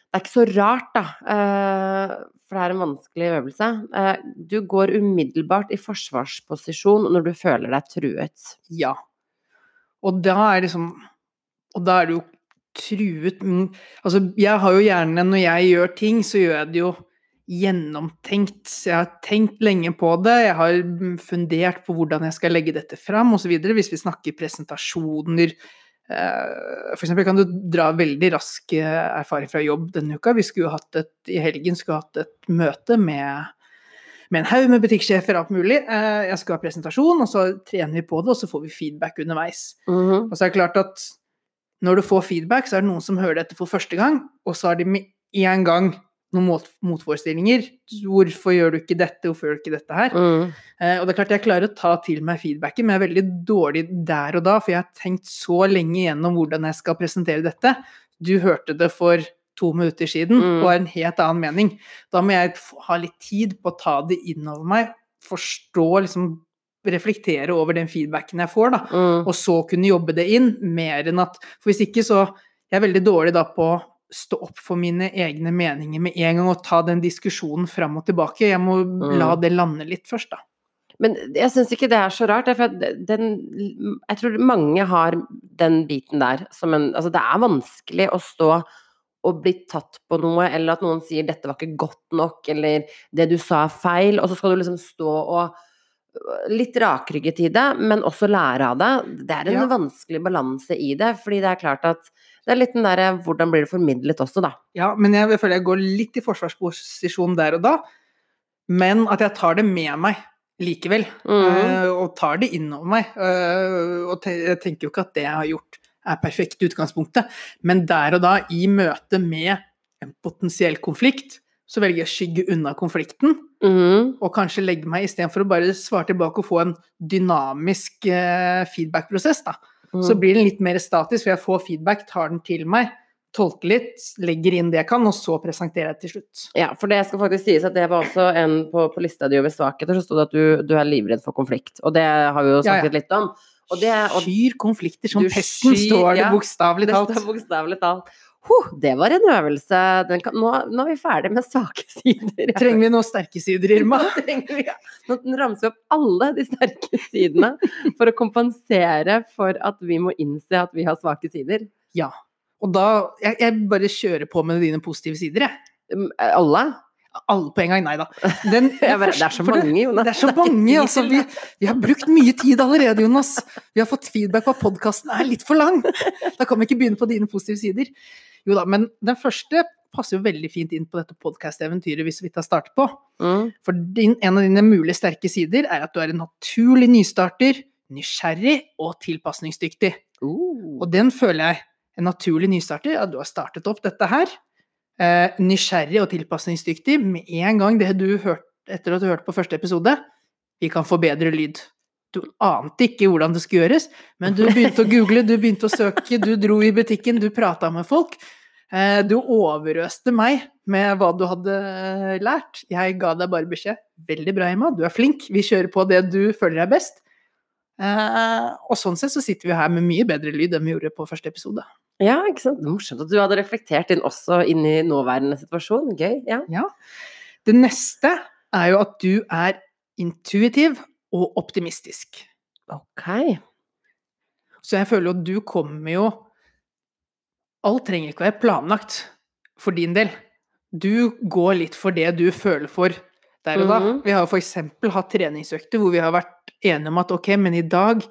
Det er ikke så rart, da. eh, For det er en vanskelig øvelse. Eh, Du går umiddelbart i forsvarsposisjon når du føler deg truet. Ja. Og da er liksom Og da er det jo truet Altså, jeg har jo gjerne Når jeg gjør ting, så gjør jeg det jo gjennomtenkt. Jeg har tenkt lenge på det, jeg har mm, fundert på hvordan jeg skal legge dette fram, osv. Hvis vi snakker presentasjoner eh, For eksempel kan du dra veldig rask eh, erfaring fra jobb denne uka. Vi skulle hatt et, I helgen skulle hatt et møte med med en haug med butikksjefer og alt mulig. Eh, Jeg skulle ha presentasjon, og så trener vi på det, og så får vi feedback underveis. Mhm. Og så er det klart at når du får feedback, så er det noen som hører dette for første gang, og så har de med en gang noen motforestillinger. Hvorfor gjør du ikke dette, hvorfor gjør du ikke dette her? Mm. Eh, og det er klart jeg klarer å ta til meg feedbacken, men jeg er veldig dårlig der og da, for jeg har tenkt så lenge gjennom hvordan jeg skal presentere dette. Du hørte det for to minutter siden Mm. og har en helt annen mening. Da må jeg ha litt tid på å ta det innover meg, forstå, liksom reflektere over den feedbacken jeg får, da Mm. og så kunne jobbe det inn, mer enn at For hvis ikke, så Jeg er veldig dårlig da på stå opp for mine egne meninger med en gang og ta den diskusjonen fram og tilbake. Jeg må la Mm. det lande litt først, da. Men jeg syns ikke det er så rart, for den Jeg tror mange har den biten der som en Altså, det er vanskelig å stå og bli tatt på noe, eller at noen sier 'dette var ikke godt nok', eller 'det du sa er feil', og så skal du liksom stå og Litt rakrygget i det, men også lære av det. Det er en Ja. vanskelig balanse i det, fordi det er klart at det er litt den derre 'hvordan blir det formidlet' også, da. Ja, men jeg føler jeg går litt i forsvarsposisjon der og da. Men at jeg tar det med meg likevel. Mm Og tar det innover meg. eh, Og jeg tenker jo ikke at det jeg har gjort er perfekt i utgangspunktet, men der og da, i møte med en potensiell konflikt, så velger jeg å skygge unna konflikten. Mm. og kanskje legge meg istedenfor å bare svare tilbake og få en dynamisk eh, feedback-prosess, da. Så Mhm. blir den litt mer statisk, for jeg får feedback, tar den til meg, tolker litt, legger inn det jeg kan, og så presenterer jeg til slutt. Ja, for det skal faktisk sies at det var også en på, på lista di over svakheter, så sto det at du, du er livredd for konflikt. Og det har vi jo Ja, ja. snakket litt om. Og det, og Skyr konflikter som Du pesten, står det ja, bokstavelig det står bokstavelig talt. Huh, det var en øvelse. Den kan, nå, nå er vi ferdig med svake sider. Trenger vi noen sterke sider, Irma? Nå Nå ramser vi opp alle de sterke sidene for å kompensere for at vi må innse at vi har svake sider. Ja. Og da jeg, jeg bare kjører på med dine positive sider, jeg. Um, Alle? Alle på en gang, nei da. Den, bare, det er så mange, Jonas. Det er så mange, altså. Vi, vi har brukt mye tid allerede, Jonas. Vi har fått feedback på at podkasten er litt for lang. Da kan vi ikke begynne på dine positive sider. Jo da, men den første passer jo veldig fint inn på dette podkast-eventyret vi så vidt har startet på. Mm. For din, en av dine mulige sterke sider er at du er en naturlig nystarter, nysgjerrig og tilpasningsdyktig. Uh. Og den føler jeg en naturlig nystarter, at du har startet opp dette her. Eh, nysgjerrig og tilpasningsdyktig med en gang det du hørte etter at du hørte på første episode. Vi kan få bedre lyd. Du ante ikke hvordan det skulle gjøres, men du begynte å google, du begynte å søke, du dro i butikken, du prata med folk. Eh, du overøste meg med hva du hadde lært. Jeg ga deg bare beskjed. Veldig bra, Emma, du er flink. Vi kjører på det du føler er best. Eh, og sånn sett så sitter vi her med mye bedre lyd enn vi gjorde på første episode. Ja, ikke sant. Det er Morsomt at du hadde reflektert inn også inn i nåværende situasjon. Gøy. Ja. Ja. Det neste er jo at du er intuitiv og optimistisk. Ok. Så jeg føler jo at du kommer jo Alt trenger ikke å være planlagt for din del. Du går litt for det du føler for der og da. Mhm. Vi har jo for eksempel hatt treningsøkter hvor vi har vært enige om at ok, men i dag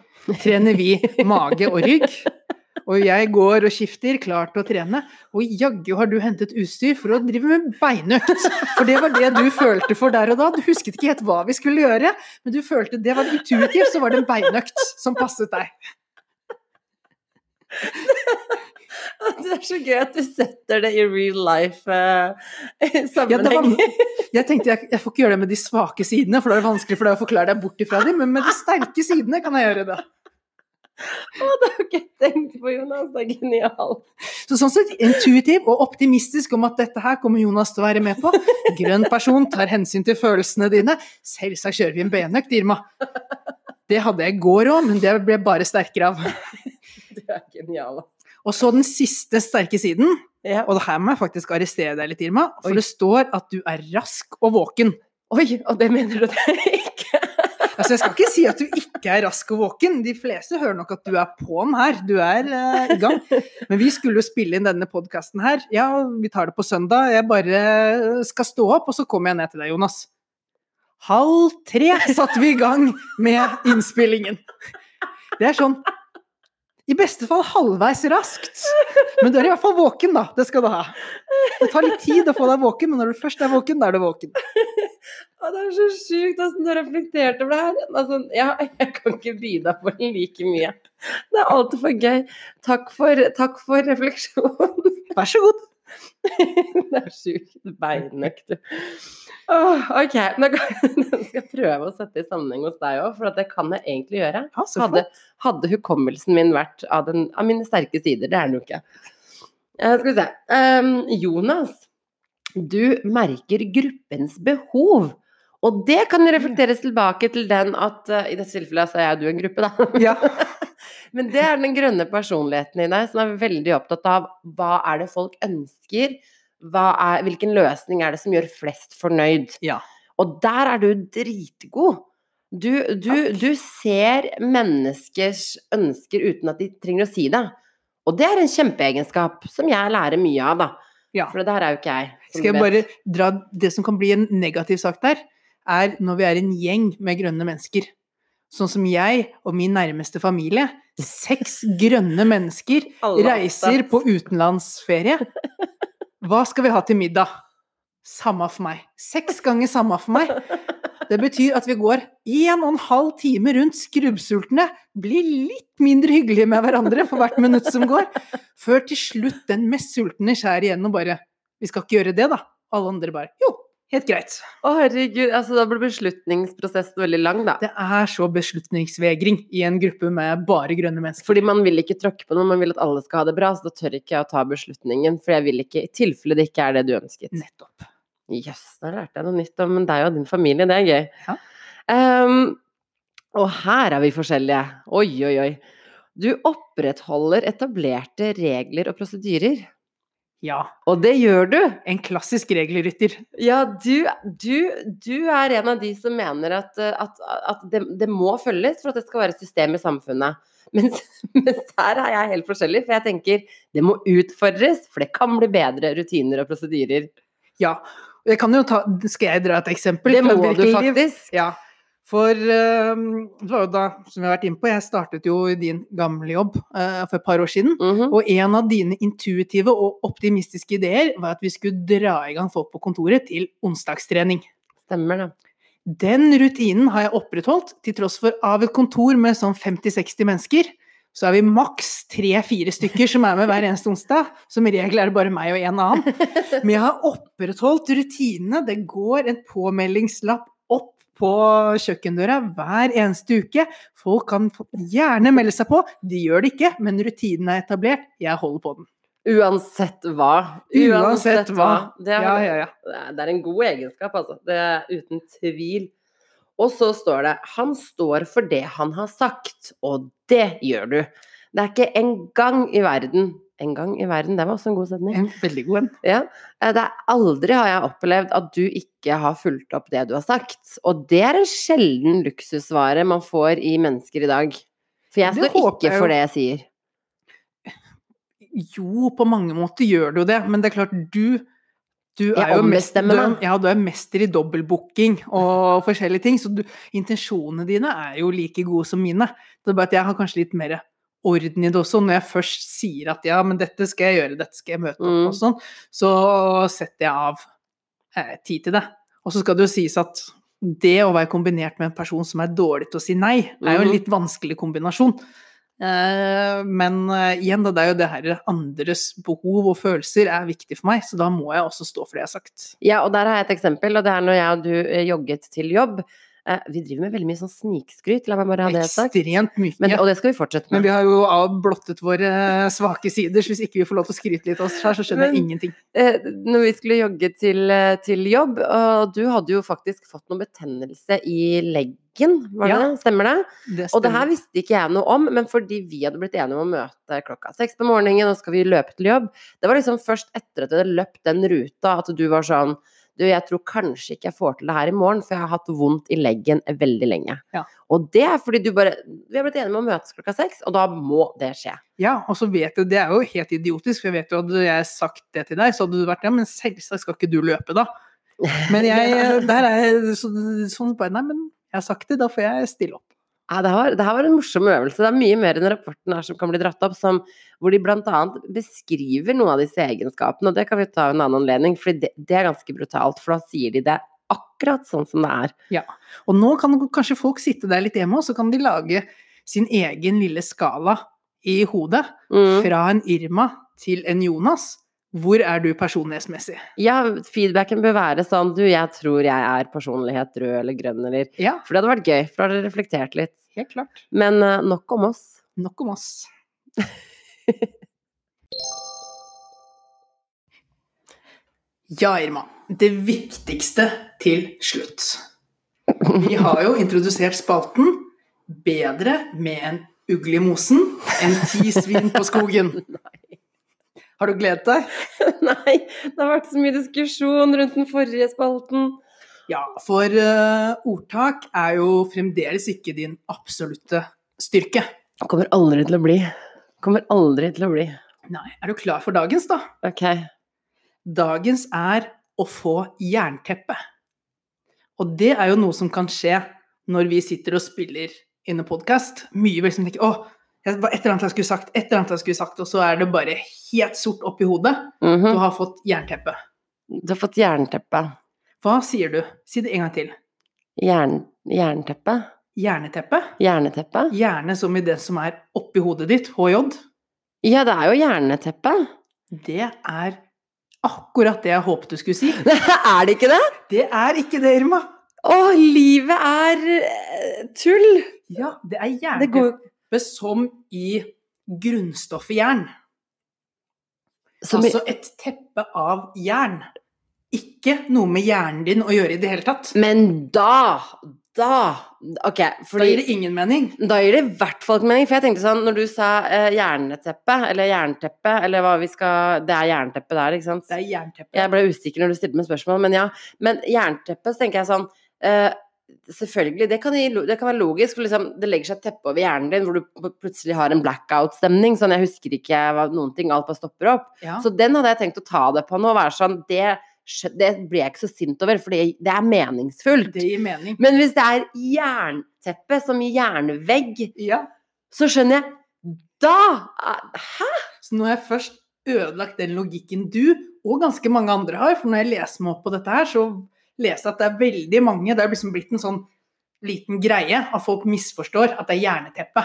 trener vi mage og rygg. Og jeg går og skifter, klar til å trene. Og jaggu har du hentet utstyr for å drive med beinøkt. For det var det du følte for der og da. Du husket ikke helt hva vi skulle gjøre, men du følte det var intuitivt, så var det en beinøkt som passet deg. Det er så gøy at du setter det i real life eh, Ja, jeg tenkte jeg, jeg får ikke gjøre det med de svake sidene, for da er det vanskelig for deg å forklare deg bort ifra dem, men med de sterke sidene kan jeg gjøre det. Å, det har jeg ikke tenkt på, Jonas. Det er genialt. Så sånn sett intuitiv og optimistisk om at dette her kommer Jonas til å være med på. Grønn person tar hensyn til følelsene dine. Selvsagt kjører vi en benøkt, Irma. Det hadde jeg i går òg, men det ble bare sterkere av. Du er genial. Og så den siste sterke siden, Ja. og her må jeg faktisk arrestere deg litt, Irma, for Oi. det står at du er rask og våken. Oi, og det mener du det ikke? Altså, jeg skal ikke si at du ikke er rask og våken, de fleste hører nok at du er på'n her, du er uh, i gang. Men vi skulle jo spille inn denne podkasten her, ja, vi tar det på søndag, jeg bare skal stå opp, og så kommer jeg ned til deg, Jonas. Halv tre satte vi i gang med innspillingen. Det er sånn i beste fall halvveis raskt, men du er i hvert fall våken, da. Det skal du ha. Det tar litt tid å få deg våken, men når du først er våken, da er du våken. Og det er så sjukt åssen du har reflektert over det her. Altså, ja, jeg kan ikke by deg på like mye. Det er altfor for gøy. Takk for, takk for refleksjonen. Vær så god. det er sjukt beinøkt, du. Åh, ok, nå kan- skal jeg prøve å sette i sammenheng hos deg òg, for at det kan jeg egentlig gjøre. Hadde, hadde hukommelsen min vært av, den, av mine sterke sider, det er den jo ikke. Uh, skal vi se. Um, Jonas, du merker gruppens behov. Og det kan reflekteres tilbake til den at uh, i dette tilfellet så er jeg du en gruppe, da. Ja. Men det er den grønne personligheten i deg som er veldig opptatt av hva er det folk ønsker, er, hvilken løsning er det som gjør flest fornøyd. Ja. Og der er du dritgod. Du, du, du ser menneskers ønsker uten at de trenger å si det. Og det er en kjempeegenskap som jeg lærer mye av, da. Ja. For det der er jo ikke jeg. Skal jeg bare dra Det som kan bli en negativ sak der, er når vi er en gjeng med grønne mennesker. Sånn som jeg og min nærmeste familie. Seks grønne mennesker reiser på utenlandsferie. Hva skal vi ha til middag? Samme for meg. Seks ganger samme for meg. Det betyr at vi går en og en halv time rundt skrubbsultne, blir litt mindre hyggelige med hverandre for hvert minutt som går, før til slutt den mest sultne skjærer igjen og bare Vi skal ikke gjøre det, da. Alle andre bare Jo, helt greit. Å, herregud. Altså, da blir beslutningsprosessen veldig lang, da. Det er så beslutningsvegring i en gruppe med bare grønne mennesker. Fordi man vil ikke tråkke på noe, man vil at alle skal ha det bra, så da tør ikke jeg å ta beslutningen. For jeg vil ikke, i tilfelle det ikke er det du ønsket. Nettopp. Jøss, da lærte jeg noe nytt om deg og din familie, det er gøy. Ja. Um, og her er vi forskjellige. Oi, oi, oi. Du opprettholder etablerte regler og prosedyrer. Ja. Og det gjør du! En klassisk regelrytter. Ja, du, du, du er en av de som mener at, eh, at, at det, det må følges for at det skal være system i samfunnet. Mens, mens der er jeg helt forskjellig, for jeg tenker det må utfordres, for det kan bli bedre rutiner og prosedyrer. Ja. Jeg kan jo ta Skal jeg dra et eksempel? Det må du faktisk. Ja. For eh, det var jo da, som vi har vært inne på, jeg startet jo i din gamle jobb eh, for et par år siden. Mhm. Og en av dine intuitive og optimistiske ideer var at vi skulle dra i gang folk på kontoret til onsdagstrening. Stemmer det. Den rutinen har jeg opprettholdt, til tross for av et kontor med sånn 50-60 mennesker, så er vi maks tre-fire stykker som er med hver eneste onsdag. Som regel er det bare meg og en annen. Men jeg har opprettholdt rutinene. Det går en påmeldingslapp på kjøkkendøra hver eneste uke. Folk kan gjerne melde seg på. De gjør det ikke, men rutinen er etablert. Jeg holder på den. Uansett hva. Uansett hva. Det er, Ja, ja, ja. det er en god egenskap, altså. Det er uten tvil. Og så står det 'Han står for det han har sagt', og det gjør du. Det er ikke en gang i verden En gang i verden, det var også en god setning. En veldig god en. Ja. eh, Det er aldri har jeg opplevd at du ikke har fulgt opp det du har sagt. Og det er en sjelden luksusvare man får i mennesker i dag. For jeg står ikke for det jeg sier. Jo, på mange måter gjør du det, men det er klart du du er jo mest, du, ja, du er mester i dobbeltbooking og forskjellige ting, så du, intensjonene dine er jo like gode som mine. Det er bare at jeg har kanskje litt mer orden i det også. Når jeg først sier at ja, men dette skal jeg gjøre, dette skal jeg møte opp Mm. og sånn, så setter jeg av eh, tid til det. Og så skal det jo sies at det å være kombinert med en person som er dårlig til å si nei, er jo en Mhm. litt vanskelig kombinasjon. Eh, men eh, igjen, da, det er jo det her andres behov og følelser er viktig for meg, så da må jeg også stå for det jeg har sagt. Ja, og der har jeg et eksempel, og det er når jeg og du eh, jogget til jobb. Eh, Vi driver med veldig mye sånn snikskryt, la meg bare ha det sagt. Ekstremt mye. Men, og det skal vi fortsette med. Men vi har jo avblottet våre eh, svake sider, så hvis ikke vi får lov til å skryte litt av oss her, så skjønner jeg ingenting. Eh, Når vi skulle jogge til, til jobb, og du hadde jo faktisk fått noe betennelse i leggen, var det Ja. det? Stemmer det? Det Og det her visste ikke jeg noe om, men fordi vi hadde blitt enige om å møte klokka seks på morgenen, og skal vi løpe til jobb Det var liksom først etter at vi hadde løpt den ruta, at du var sånn Du, jeg tror kanskje ikke jeg får til det her i morgen, for jeg har hatt vondt i leggen veldig lenge. Ja. Og det er fordi du bare Vi har blitt enige om å møtes klokka seks, og da må det skje. Ja, og så vet du, det er jo helt idiotisk, for jeg vet jo hadde jeg sagt det til deg, så hadde du vært ja, men selvsagt skal ikke du løpe da. Men jeg, der er jeg så, sånn bare, nei, men jeg har sagt det, da får jeg stille opp. Ja, det, her, det her var en morsom øvelse. Det er mye mer enn rapporten her som kan bli dratt opp, som, hvor de bl.a. beskriver noen av disse egenskapene. Og det kan vi ta en annen anledning, for det, det er ganske brutalt. For da sier de det akkurat sånn som det er. Ja. Og nå kan kanskje folk sitte der litt hjemme, og så kan de lage sin egen lille skala i hodet. Mm. Fra en Irma til en Jonas. Hvor er du personlighetsmessig? Ja, feedbacken bør være sånn Du, jeg tror jeg er personlighet rød eller grønn, eller Ja, For det hadde vært gøy, for da hadde jeg reflektert litt. helt klart. Men uh, nok om oss. Nok om oss. Ja, Irma. Det viktigste til slutt. Vi har jo introdusert spalten 'Bedre med en ugle i mosen enn ti svin på skogen'. Har du gledet deg? Nei, det har vært så mye diskusjon rundt den forrige spalten. Ja, for uh, ordtak er jo fremdeles ikke din absolutte styrke. Kommer aldri til å bli. Kommer aldri til å bli. Nei, er du klar for dagens, da? Ok. Dagens er å få jernteppe. Og det er jo noe som kan skje når vi sitter og spiller inn en podkast. Mye vel som tenker 'Å, det var et eller annet jeg skulle sagt', et eller annet jeg skulle sagt, og så er det bare helt sort oppi hodet. Mhm. Du har fått jernteppe. Du har fått jernteppe. Hva sier du? Si det en gang til. Jern, jernteppe? Hjerneteppe? Hjerneteppe? Hjerne som i det som er oppi hodet ditt, HJ. Ja, det er jo hjerneteppe. Det er akkurat det jeg håpet du skulle si. er det ikke det? Det er ikke det, Irma. Å, livet er eh, tull! Ja, det er Det jernteppe går som i grunnstoffet jern. som Altså et teppe av jern. Ikke noe med hjernen din å gjøre i det hele tatt. Men da Da Ok, Da gir det ingen mening. Da gir det i hvert fall ikke mening. For jeg tenkte sånn, når du sa eh, jerneteppe, eller jernteppe, eller hva vi skal Det er jernteppe der, ikke sant? Det er jernteppe. Jeg ble usikker når du stilte meg spørsmål, men ja. Men jernteppe, så tenker jeg sånn eh, Selvfølgelig, det kan, det kan være logisk. For liksom, det legger seg et teppe over hjernen din hvor du plutselig har en blackout-stemning. Sånn, jeg husker ikke noen ting, alt bare stopper opp. Ja. Så den hadde jeg tenkt å ta det på nå, være sånn Det, det blir jeg ikke så sint over, for det, er meningsfullt. Det gir mening. Men hvis det er jernteppe som jernvegg, Ja. så skjønner jeg Da! Hæ? Så nå har jeg først ødelagt den logikken du og ganske mange andre har. For når jeg leser meg opp på dette her, så leser jeg at det er veldig mange Det er liksom blitt en sånn liten greie at folk misforstår at det er jerneteppe.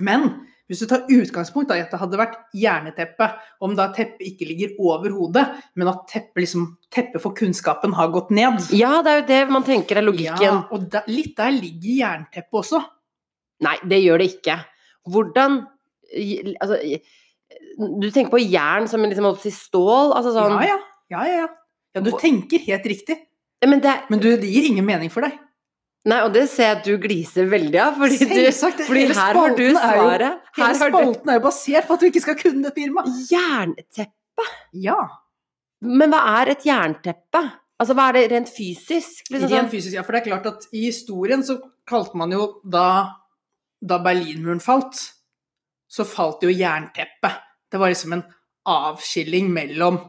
Men hvis du tar utgangspunkt i at det hadde vært jerneteppe, om da teppet ikke ligger over hodet, men at teppet liksom, teppe for kunnskapen har gått ned Ja, det er jo det man tenker er logikken. Ja, og da, litt der ligger jernteppet også. Nei, det gjør det ikke. Hvordan Altså Du tenker på jern som en liksom, stål? Altså sånn Ja, ja. ja, ja, ja. Ja du tenker helt riktig. Men det Men du, det gir ingen mening for deg. Nei, og det ser jeg at du gliser veldig av, fordi, du, fordi her har du jo- svaret. Hele spalten er jo basert på at du ikke skal kunne dette, Irma. Jernteppe? Ja. Men hva er et jernteppe? Altså, hva er det rent fysisk? Liksom Rent sånn? fysisk, ja. For det er klart at i historien så kalte man jo da, da Berlinmuren falt, så falt jo jernteppet. Det var liksom en avskilling mellom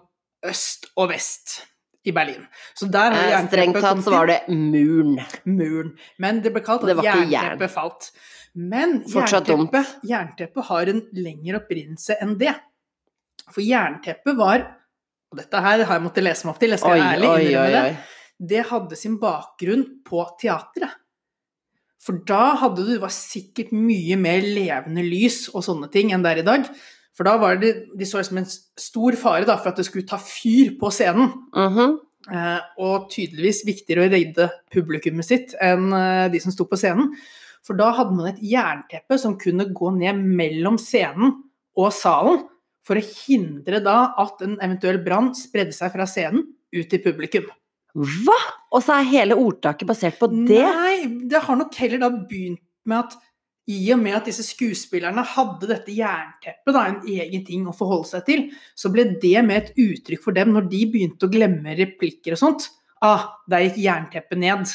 øst og vest i Berlin. Så der har Eh, Strengt tatt så var det muren. muren. Men det ble kalt at jernteppet jern. falt. Men jernteppet, jernteppet har en lengre opprinnelse enn det. For jernteppet var Og dette her har jeg måttet lese meg opp til, jeg skal Oi, ærlig innrømme det. Det hadde sin bakgrunn på teatret. For da hadde du, det var sikkert mye mer levende lys og sånne ting enn det er i dag. For da var det, de så det som en stor fare da, for at det skulle ta fyr på scenen. Mhm. Eh, og tydeligvis viktigere å redde publikummet sitt enn eh, de som sto på scenen. For da hadde man et jernteppe som kunne gå ned mellom scenen og salen, for å hindre da at en eventuell brann spredde seg fra scenen ut til publikum. Hva?! Og så er hele ordtaket basert på det? Nei, det har nok heller da begynt med at i og med at disse skuespillerne hadde dette jernteppet, da, en egen ting å forholde seg til, så ble det med et uttrykk for dem når de begynte å glemme replikker og sånt. Ah, der gikk jernteppet ned.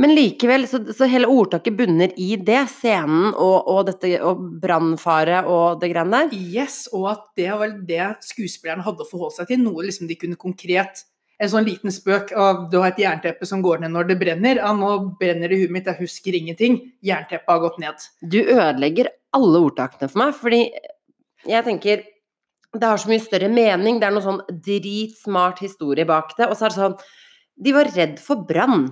Men likevel, så, så hele ordtaket bunner i det. Scenen og, og dette og brannfare og det greiene der. Yes, og at det var det skuespillerne hadde å forholde seg til, noe liksom de kunne konkret en sånn liten spøk av du har et jernteppe som går ned når det brenner. Ja, nå brenner det i huet mitt, jeg husker ingenting. Jernteppet har gått ned. Du ødelegger alle ordtakene for meg, fordi jeg tenker det har så mye større mening. Det er noe sånn dritsmart historie bak det. Og så er det sånn De var redd for brann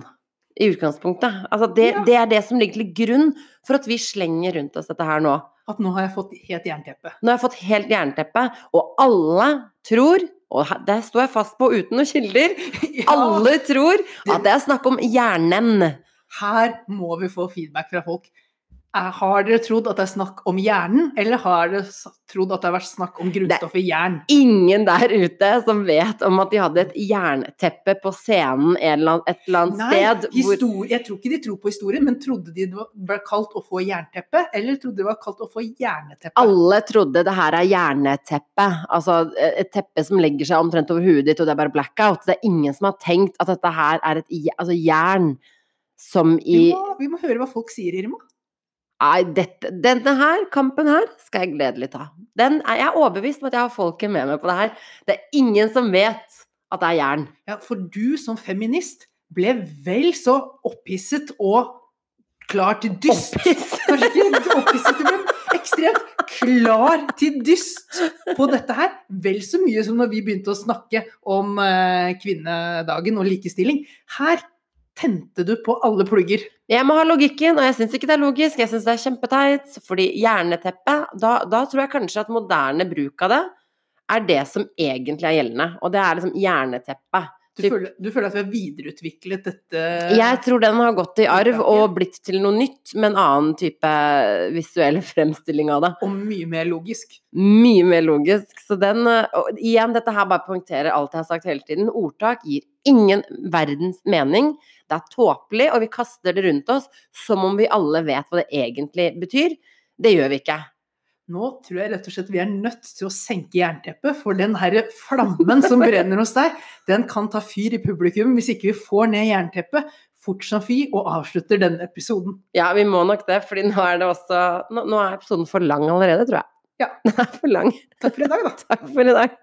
i utgangspunktet. Altså det, Ja. det er det som ligger til grunn for at vi slenger rundt oss dette her nå. At nå har jeg fått helt jernteppe. Nå har jeg fått helt jernteppe, og alle tror, og det står jeg fast på uten noen kilder, Ja, alle tror at det er snakk om hjernen. her må vi få feedback fra folk. Eh, Har dere trodd at det er snakk om hjernen, eller har dere trodd at det har vært snakk om grunnstoffet jern? Ingen der ute som vet om at de hadde et jernteppe på scenen et eller annet Nei, sted. hvor- jeg tror ikke de tror på historien, men trodde de det var- ble kalt å få jernteppe, eller trodde de det var kalt å få hjerneteppe? Alle trodde det her er jerneteppe, altså eh, et teppe som legger seg omtrent over huet ditt, og det er bare blackout. Det er ingen som har tenkt at dette her er et altså jern som Vi i må, vi må høre hva folk sier, Irma. Nei, dette, denne her, kampen her, skal jeg gledelig ta. Den er jeg er overbevist om at jeg har folket med meg på det her. Det er ingen som vet at det er jern. Ja, for du som feminist ble vel så opphisset og klar til dyst. Opphisset. Opphisset, du ble ekstremt klar til dyst på dette her. Vel så mye som når vi begynte å snakke om eh, kvinnedagen og likestilling. Her tente du på alle plugger. Jeg må ha logikken, og jeg syns ikke det er logisk. Jeg syns det er kjempeteit. Fordi hjerneteppet da, da tror jeg kanskje at moderne bruk av det er det som egentlig er gjeldende. Og det er liksom jerneteppe. Du føler, du føler at vi har videreutviklet dette Jeg tror den har gått i arv og blitt til noe nytt, med en annen type visuell fremstilling av det. og mye mer logisk. Mye mer logisk. Så den Og igjen, dette her bare poengterer alt jeg har sagt hele tiden. Ordtak gir ingen verdens mening. Det er tåpelig, og vi kaster det rundt oss som om vi alle vet hva det egentlig betyr. Det gjør vi ikke. Nå tror jeg rett og slett vi er nødt til å senke jernteppet, for den her flammen som brenner hos deg, den kan ta fyr i publikum hvis ikke vi får ned jernteppet fort som fy og avslutter denne episoden. Ja, vi må nok det, for nå er det også Nå, nå er episoden for lang allerede, tror jeg. Ja. Den er for lang. Takk for i dag, da. Takk for i dag.